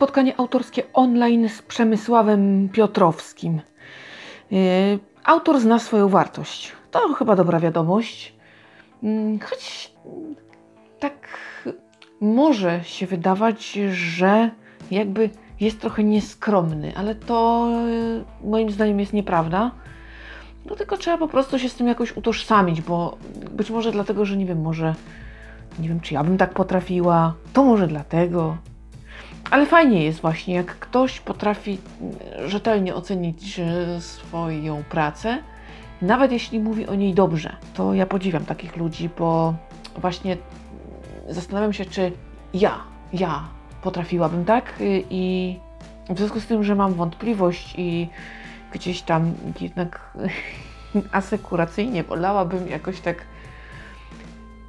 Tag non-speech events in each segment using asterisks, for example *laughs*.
spotkanie autorskie online z Przemysławem Piotrowskim. Yy, autor zna swoją wartość. To chyba dobra wiadomość. Yy, choć tak może się wydawać, że jakby jest trochę nieskromny, ale to yy, moim zdaniem jest nieprawda. No tylko trzeba po prostu się z tym jakoś utożsamić, bo być może dlatego, że nie wiem, może nie wiem, czy ja bym tak potrafiła, to może dlatego. Ale fajnie jest właśnie, jak ktoś potrafi rzetelnie ocenić e, swoją pracę, nawet jeśli mówi o niej dobrze. To ja podziwiam takich ludzi, bo właśnie zastanawiam się, czy ja, ja potrafiłabym tak i w związku z tym, że mam wątpliwość i gdzieś tam jednak *laughs* asekuracyjnie wolałabym jakoś tak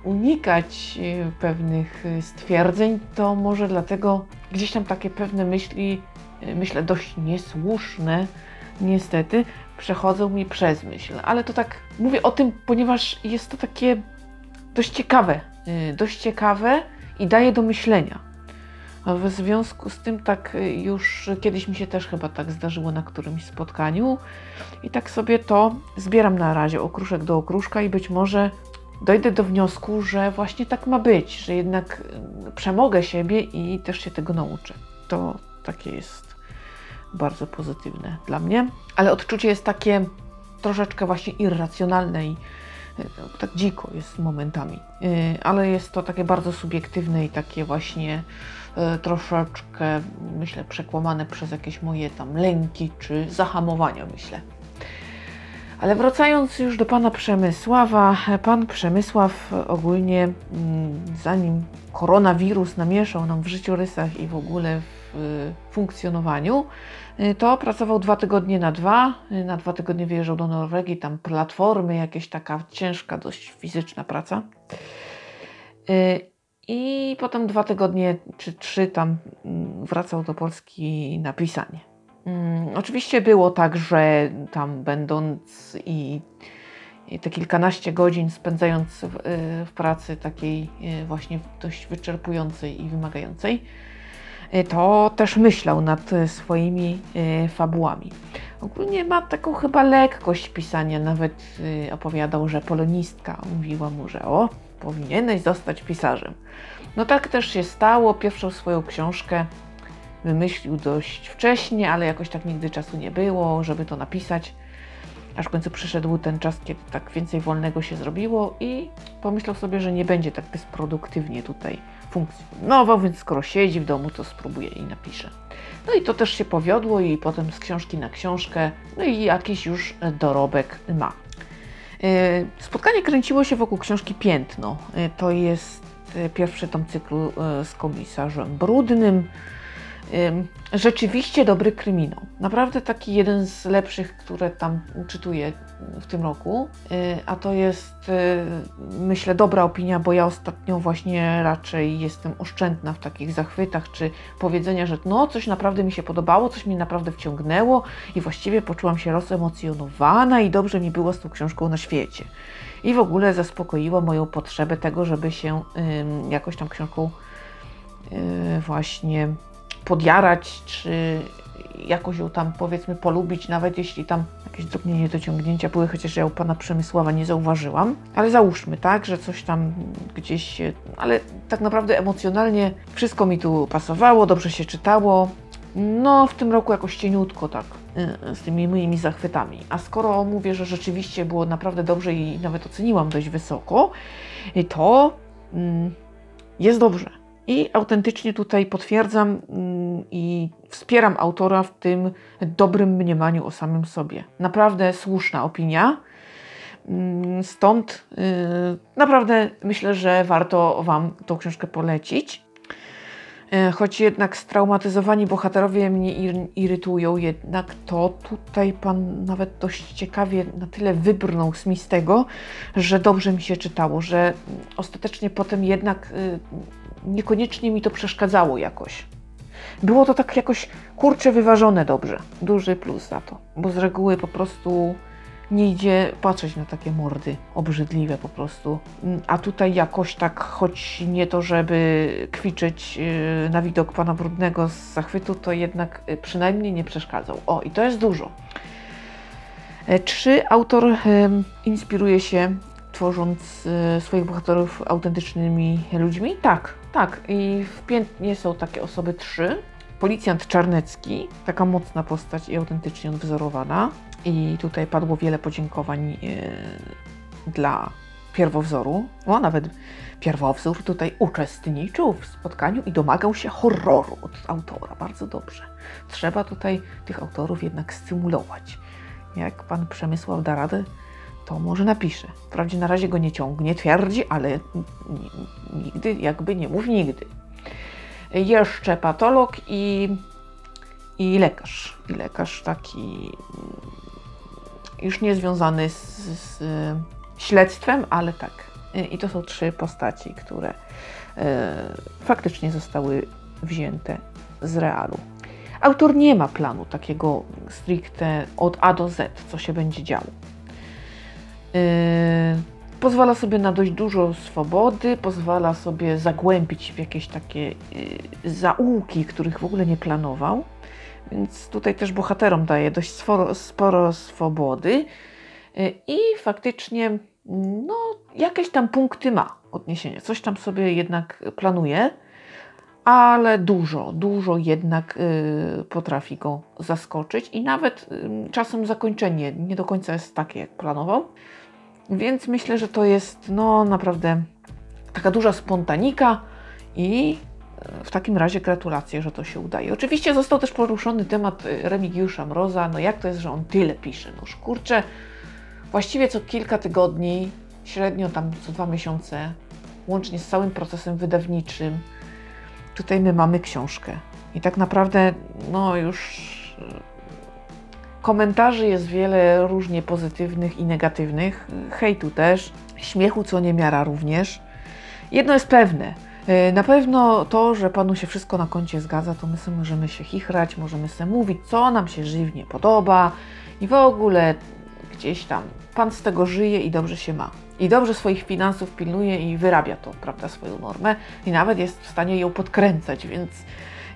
unikać e, pewnych e, stwierdzeń, to może dlatego gdzieś tam takie pewne myśli, e, myślę dość niesłuszne, niestety, przechodzą mi przez myśl. Ale to tak mówię o tym, ponieważ jest to takie dość ciekawe, dość ciekawe i daje do myślenia. W związku z tym tak już kiedyś mi się też chyba tak zdarzyło na którymś spotkaniu i tak sobie to zbieram na razie okruszek do okruszka i być może dojdę do wniosku, że właśnie tak ma być, że jednak mm, przemogę siebie i też się tego nauczę. To takie jest bardzo pozytywne dla mnie. Ale odczucie jest takie troszeczkę właśnie irracjonalne i e, tak dziko jest momentami. E, ale jest to takie bardzo subiektywne i takie właśnie e, troszeczkę, myślę, przekłamane przez jakieś moje tam lęki czy zahamowania, myślę. Ale wracając już do pana Przemysława, pan Przemysław ogólnie, mm, zanim koronawirus namieszał nam w życiorysach i w ogóle w funkcjonowaniu, y, to pracował dwa tygodnie na dwa. Y, na dwa tygodnie wyjeżdżał do Norwegii, tam platformy, jakieś taka ciężka, dość fizyczna praca. Y, I potem dwa tygodnie czy trzy tam mm, wracał do Polski na pisanie. Mm, oczywiście było tak, że tam będąc i, i te kilkanaście godzin spędzając w, y, w, pracy takiej y, właśnie dość wyczerpującej i wymagającej, y, to też myślał nad swoimi fabułami. Ogólnie ma taką chyba lekkość pisania, nawet opowiadał, że polonistka mówiła mu, że o, powinieneś zostać pisarzem. No tak też się stało. Pierwszą swoją książkę wymyślił dość wcześnie, ale jakoś tak nigdy czasu nie było, żeby to napisać. Aż w końcu przyszedł ten czas, kiedy tak więcej wolnego się zrobiło i pomyślał sobie, że nie będzie tak bezproduktywnie tutaj funkcjonował, więc skoro siedzi w domu, to spróbuje i napisze. No i to też się powiodło i potem z książki na książkę, no i jakiś już dorobek ma. E, spotkanie kręciło się wokół książki Piętno. E, to jest e, pierwszy tom cyklu z komisarzem Brudnym rzeczywiście dobry kryminał. Naprawdę taki jeden z lepszych, które tam czytuję w tym roku. Y, a to jest, y, myślę, dobra opinia, bo ja ostatnio właśnie raczej jestem oszczędna w takich zachwytach, czy powiedzenia, że no, coś naprawdę mi się podobało, coś mnie naprawdę wciągnęło i właściwie poczułam się rozemocjonowana i dobrze mi było z tą książką na świecie. I w ogóle zaspokoiło moją potrzebę tego, żeby się jakoś tam książką y, właśnie podjarać, czy jakoś ją tam powiedzmy polubić, nawet jeśli tam jakieś drobnie niedociągnięcia były, chociaż ja u pana Przemysława nie zauważyłam. Ale załóżmy, tak, że coś tam gdzieś ale tak naprawdę emocjonalnie wszystko mi tu pasowało, dobrze się czytało. No, w tym roku jakoś cieniutko tak, y, z tymi moimi zachwytami. A skoro mówię, że rzeczywiście było naprawdę dobrze i nawet oceniłam dość wysoko, to mm, jest dobrze. I autentycznie tutaj potwierdzam mm, i wspieram autora w tym dobrym mniemaniu o samym sobie. Naprawdę słuszna opinia. Mm, stąd yy, naprawdę myślę, że warto Wam tą książkę polecić. Yy, choć jednak straumatyzowani bohaterowie mnie irytują, jednak to tutaj Pan nawet dość ciekawie na tyle wybrnął z tego, że dobrze mi się czytało, że ostatecznie potem jednak yy, niekoniecznie mi to przeszkadzało jakoś. Było to tak jakoś kurcze wyważone dobrze. Duży plus za to, bo z reguły po prostu nie idzie patrzeć na takie mordy obrzydliwe po prostu. Mm, A tutaj jakoś tak, choć nie to, żeby kwiczyć yy, na widok pana brudnego z zachwytu, to jednak yy, przynajmniej nie przeszkadzał. O, i to jest dużo. E, Czy autor em, inspiruje się, tworząc e, swoich bohaterów autentycznymi ludźmi? Tak, tak. I w piętnie są takie osoby trzy. Policjant Czarnecki, taka mocna postać i autentycznie odwzorowana. I tutaj padło wiele podziękowań e, dla pierwowzoru. O, nawet pierwowzór tutaj uczestniczył w spotkaniu i domagał się horroru od autora. Bardzo dobrze. Trzeba tutaj tych autorów jednak stymulować. Jak pan Przemysław da radę, to może napisze. Wprawdzie na razie go nie ciągnie, twierdzi, ale nigdy, jakby nie mów nigdy. Jeszcze patolog i, i lekarz. I lekarz taki mm, już nie związany z, z śledztwem, ale tak. I to są trzy postaci, które e, faktycznie zostały wzięte z realu. Autor nie ma planu takiego stricte od A do Z, co się będzie działo. Yy, pozwala sobie na dość dużo swobody, pozwala sobie zagłębić w jakieś takie yy, zaułki, których w ogóle nie planował. Więc tutaj też bohaterom daje dość sporo, sporo swobody yy, i faktycznie no, jakieś tam punkty ma odniesienia. Coś tam sobie jednak planuje ale dużo, dużo jednak y, potrafi go zaskoczyć i nawet y, czasem zakończenie nie do końca jest takie, jak planował. Więc myślę, że to jest no naprawdę taka duża spontanika i y, w takim razie gratulacje, że to się udaje. Oczywiście został też poruszony temat Remigiusza Mroza, no jak to jest, że on tyle pisze? No kurczę, właściwie co kilka tygodni, średnio tam co dwa miesiące, łącznie z całym procesem wydawniczym, tutaj my mamy książkę. I tak naprawdę, no już e, komentarzy jest wiele różnie pozytywnych i negatywnych, hejtu też, śmiechu co niemiara również. Jedno jest pewne, e, na pewno to, że Panu się wszystko na koncie zgadza, to my sobie możemy się chichrać, możemy sobie mówić, co nam się żywnie podoba i w ogóle gdzieś tam Pan z tego żyje i dobrze się ma. I dobrze swoich finansów pilnuje i wyrabia to, prawda, swoją normę i nawet jest w stanie ją podkręcać, więc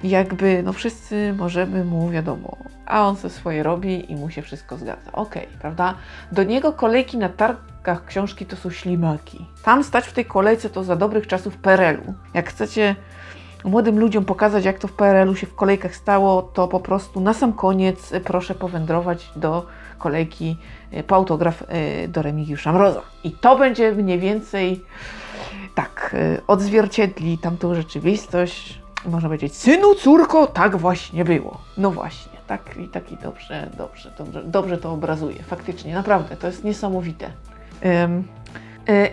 jakby, no wszyscy możemy mu, wiadomo, a on se swoje robi i mu się wszystko zgadza. Okej, prawda? Do niego kolejki na targach książki to są ślimaki. Tam stać w tej kolejce to za dobrych czasów PRL-u. Jak chcecie młodym ludziom pokazać, jak to w PRL-u się w kolejkach stało, to po prostu na sam koniec proszę powędrować do kolejki y, po autograf y, do Remigiusza Mroza. I to będzie mniej więcej tak, y, odzwierciedli tamtą rzeczywistość. Można powiedzieć, synu, córko, tak właśnie było. No właśnie, tak i taki dobrze, dobrze, dobrze, dobrze to obrazuje. Faktycznie, naprawdę, to jest niesamowite.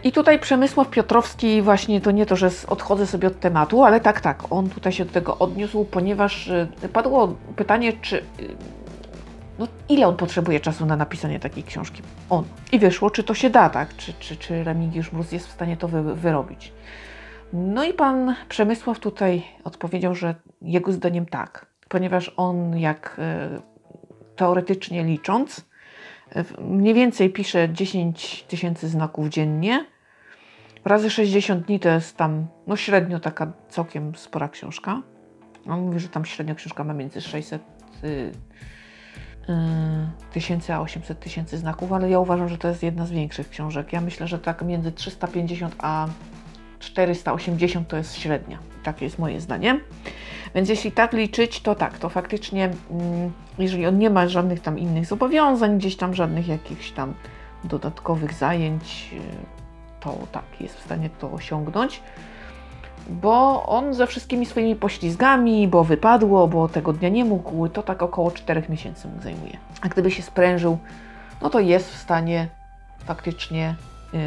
I tutaj Przemysław Piotrowski, właśnie to nie to, że odchodzę sobie od tematu, ale tak, tak, on tutaj się do tego odniósł, ponieważ padło pytanie, czy no, ile on potrzebuje czasu na napisanie takiej książki? On. I wyszło, czy to się da, tak? Czy, czy, czy Remigiusz Mróz jest w stanie to wy, wyrobić? No i pan Przemysław tutaj odpowiedział, że jego zdaniem tak, ponieważ on jak e, teoretycznie licząc, e, mniej więcej pisze 10 tysięcy znaków dziennie, razy 60 dni to jest tam, no średnio taka całkiem spora książka. On mówi, że tam średnio książka ma między 600 y, y, tysięcy a 800 tysięcy znaków, ale ja uważam, że to jest jedna z większych książek. Ja myślę, że tak między 350 a 480 to jest średnia. Takie jest moje zdanie. Więc jeśli tak liczyć, to tak, to faktycznie, mm, jeżeli on nie ma żadnych tam innych zobowiązań, gdzieś tam żadnych jakichś tam dodatkowych zajęć, y, to tak, jest w stanie to osiągnąć. Bo on ze wszystkimi swoimi poślizgami, bo wypadło, bo tego dnia nie mógł, to tak około 4 miesięcy mu zajmuje. A gdyby się sprężył, no to jest w stanie faktycznie yy,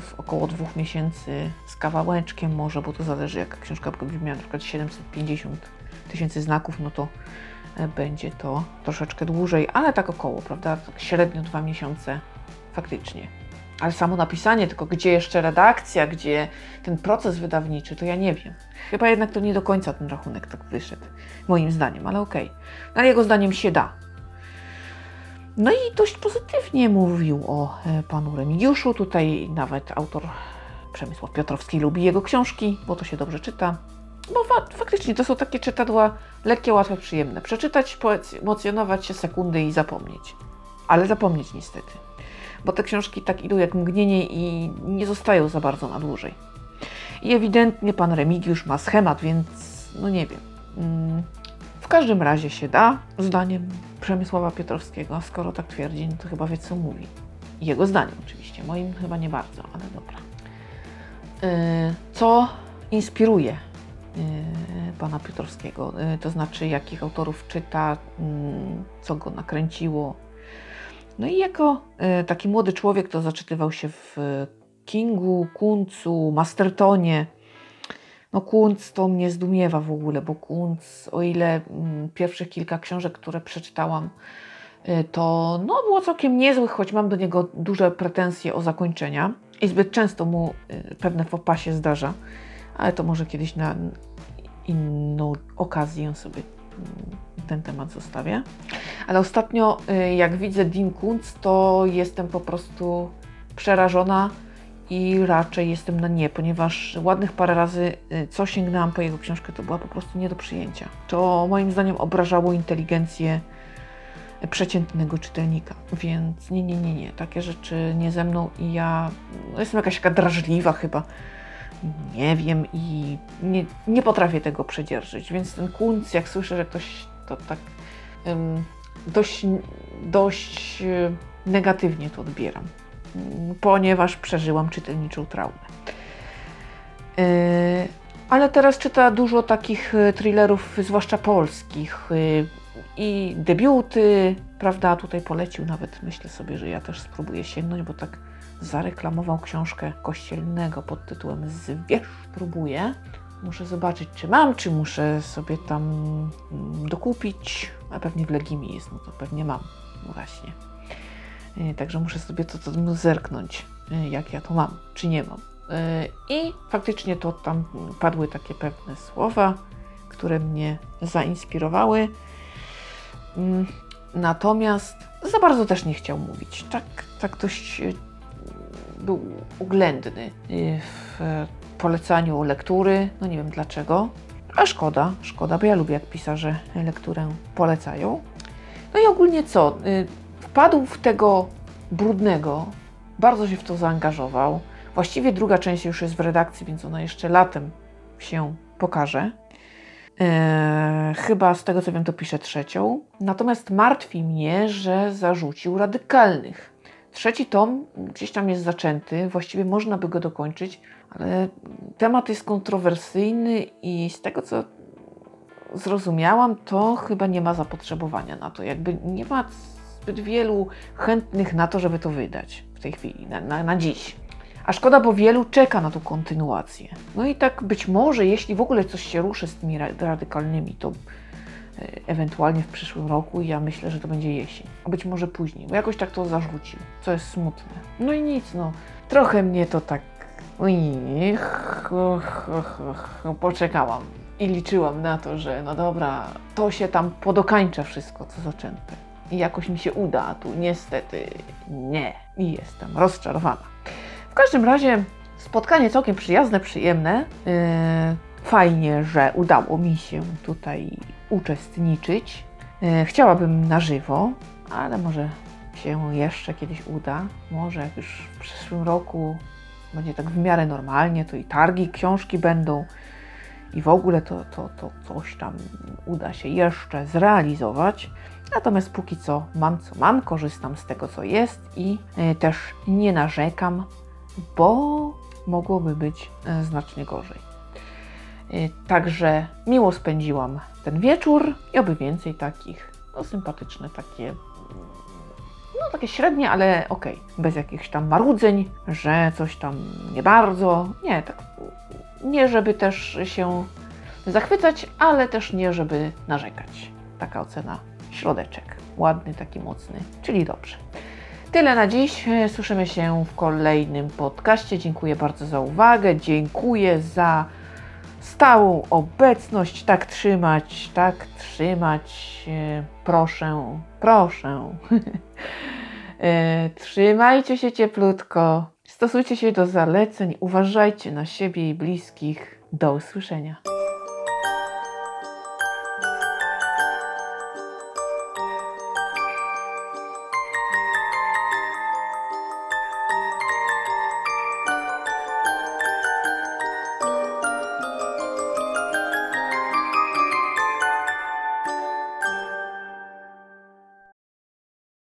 w około dwóch miesięcy z kawałeczkiem może, bo to zależy jak książka będzie miała na przykład 750 tysięcy znaków, no to e, będzie to troszeczkę dłużej, ale tak około, prawda? Tak średnio dwa miesiące faktycznie. Ale samo napisanie, tylko gdzie jeszcze redakcja, gdzie ten proces wydawniczy, to ja nie wiem. Chyba jednak to nie do końca ten rachunek tak wyszedł, moim zdaniem, ale okej. Ale jego zdaniem się da. No i dość pozytywnie mówił o e, panu Remigiuszu. Tutaj nawet autor Przemysław Piotrowski lubi jego książki, bo to się dobrze czyta. Bo fa faktycznie to są takie czytadła lekkie, łatwe, przyjemne. Przeczytać, emocjonować się sekundy i zapomnieć. Ale zapomnieć niestety. Bo te książki tak idą jak mgnienie i nie zostają za bardzo na dłużej. I ewidentnie pan Remigiusz ma schemat, więc no nie wiem. Mm, w każdym razie się da, zdaniem Przemysława Piotrowskiego, skoro tak twierdzi, no to chyba wie co mówi. Jego zdaniem oczywiście, moim chyba nie bardzo, ale dobra. Yy, co inspiruje yy, pana Piotrowskiego? Yy, to znaczy, jakich autorów czyta, mm, co go nakręciło. No i jako taki młody człowiek to zaczytywał się w Kingu, Kuncu, Mastertonie. No Kunc to mnie zdumiewa w ogóle, bo Kunc, o ile mm, pierwszych kilka książek, które przeczytałam, y, to no, było całkiem niezłych, choć mam do niego duże pretensje o zakończenia i zbyt często mu pewne fopasie zdarza, ale to może kiedyś na inną okazję sobie ten temat zostawię. Ale ostatnio, y, jak widzę Dean Kunc, to jestem po prostu przerażona i raczej jestem na nie, ponieważ ładnych parę razy, y, co sięgnęłam po jego książkę, to była po prostu nie do przyjęcia. To moim zdaniem obrażało inteligencję przeciętnego czytelnika, więc nie, nie, nie, nie, takie rzeczy nie ze mną i ja no jestem jakaś taka drażliwa chyba, nie wiem i nie, nie potrafię tego przedzierżyć, więc ten kunc, jak słyszę, że ktoś to tak dość, dość y, negatywnie to odbieram ponieważ przeżyłam czytelniczą traumę. Yy, ale teraz czyta dużo takich y, thrillerów, zwłaszcza polskich i debiuty, prawda? Tutaj polecił nawet, myślę sobie, że ja też spróbuję sięgnąć, bo tak zareklamował książkę kościelnego pod tytułem Zwierz próbuję. Muszę zobaczyć, czy mam, czy muszę sobie tam mm, dokupić. A pewnie w Legimi jest, no to pewnie mam. Właśnie. E, także muszę sobie to, to zerknąć, e, jak ja to mam, czy nie mam. E, I faktycznie to tam padły takie pewne słowa, które mnie zainspirowały. Mm, natomiast za bardzo też nie chciał mówić. Tak, tak dość był uględny w polecaniu lektury. No nie wiem dlaczego. A szkoda, szkoda, bo ja lubię jak pisarze lekturę polecają. No i ogólnie co? wpadł w tego brudnego, bardzo się w to zaangażował. Właściwie druga część już jest w redakcji, więc ona jeszcze latem się pokaże. Eee, chyba z tego co wiem, to pisze trzecią. Natomiast martwi mnie, że zarzucił radykalnych. Trzeci tom gdzieś tam jest zaczęty, właściwie można by go dokończyć, ale temat jest kontrowersyjny i z tego co zrozumiałam, to chyba nie ma zapotrzebowania na to. Jakby nie ma zbyt wielu chętnych na to, żeby to wydać w tej chwili, na, na, na dziś. A szkoda, bo wielu czeka na tą kontynuację. No i tak być może, jeśli w ogóle coś się ruszy z tymi radykalnymi, to ewentualnie w przyszłym roku. Ja myślę, że to będzie jesień, a być może później, bo jakoś tak to zarzucił, co jest smutne. No i nic, no. Trochę mnie to tak. Poczekałam i liczyłam na to, że no dobra, to się tam podokańcza wszystko, co zaczęte i jakoś mi się uda, a tu niestety nie. I jestem rozczarowana. W każdym razie spotkanie całkiem przyjazne, przyjemne. Yy, fajnie, że udało mi się tutaj uczestniczyć. Yy, chciałabym na żywo, ale może się jeszcze kiedyś uda. Może jak już w przyszłym roku będzie tak w miarę normalnie, to i targi, książki będą i w ogóle to, to, to coś tam uda się jeszcze zrealizować. Natomiast póki co mam co mam, korzystam z tego co jest i e, też nie narzekam, bo mogłoby być e, znacznie gorzej. E, także miło spędziłam ten wieczór i oby więcej takich no, sympatyczne, takie no takie średnie, ale okej, okay. bez jakichś tam marudzeń, że coś tam nie bardzo. Nie, tak nie żeby też się zachwycać, ale też nie żeby narzekać. Taka ocena środeczek. Ładny, taki mocny, czyli dobrze. Tyle na dziś. Słyszymy się w kolejnym podcaście. Dziękuję bardzo za uwagę. Dziękuję za stałą obecność. Tak trzymać, tak trzymać. E, proszę, proszę. *laughs* E, Trzymajcie się cieplutko. Stosujcie się do zaleceń. Uważajcie na siebie i bliskich. Do usłyszenia.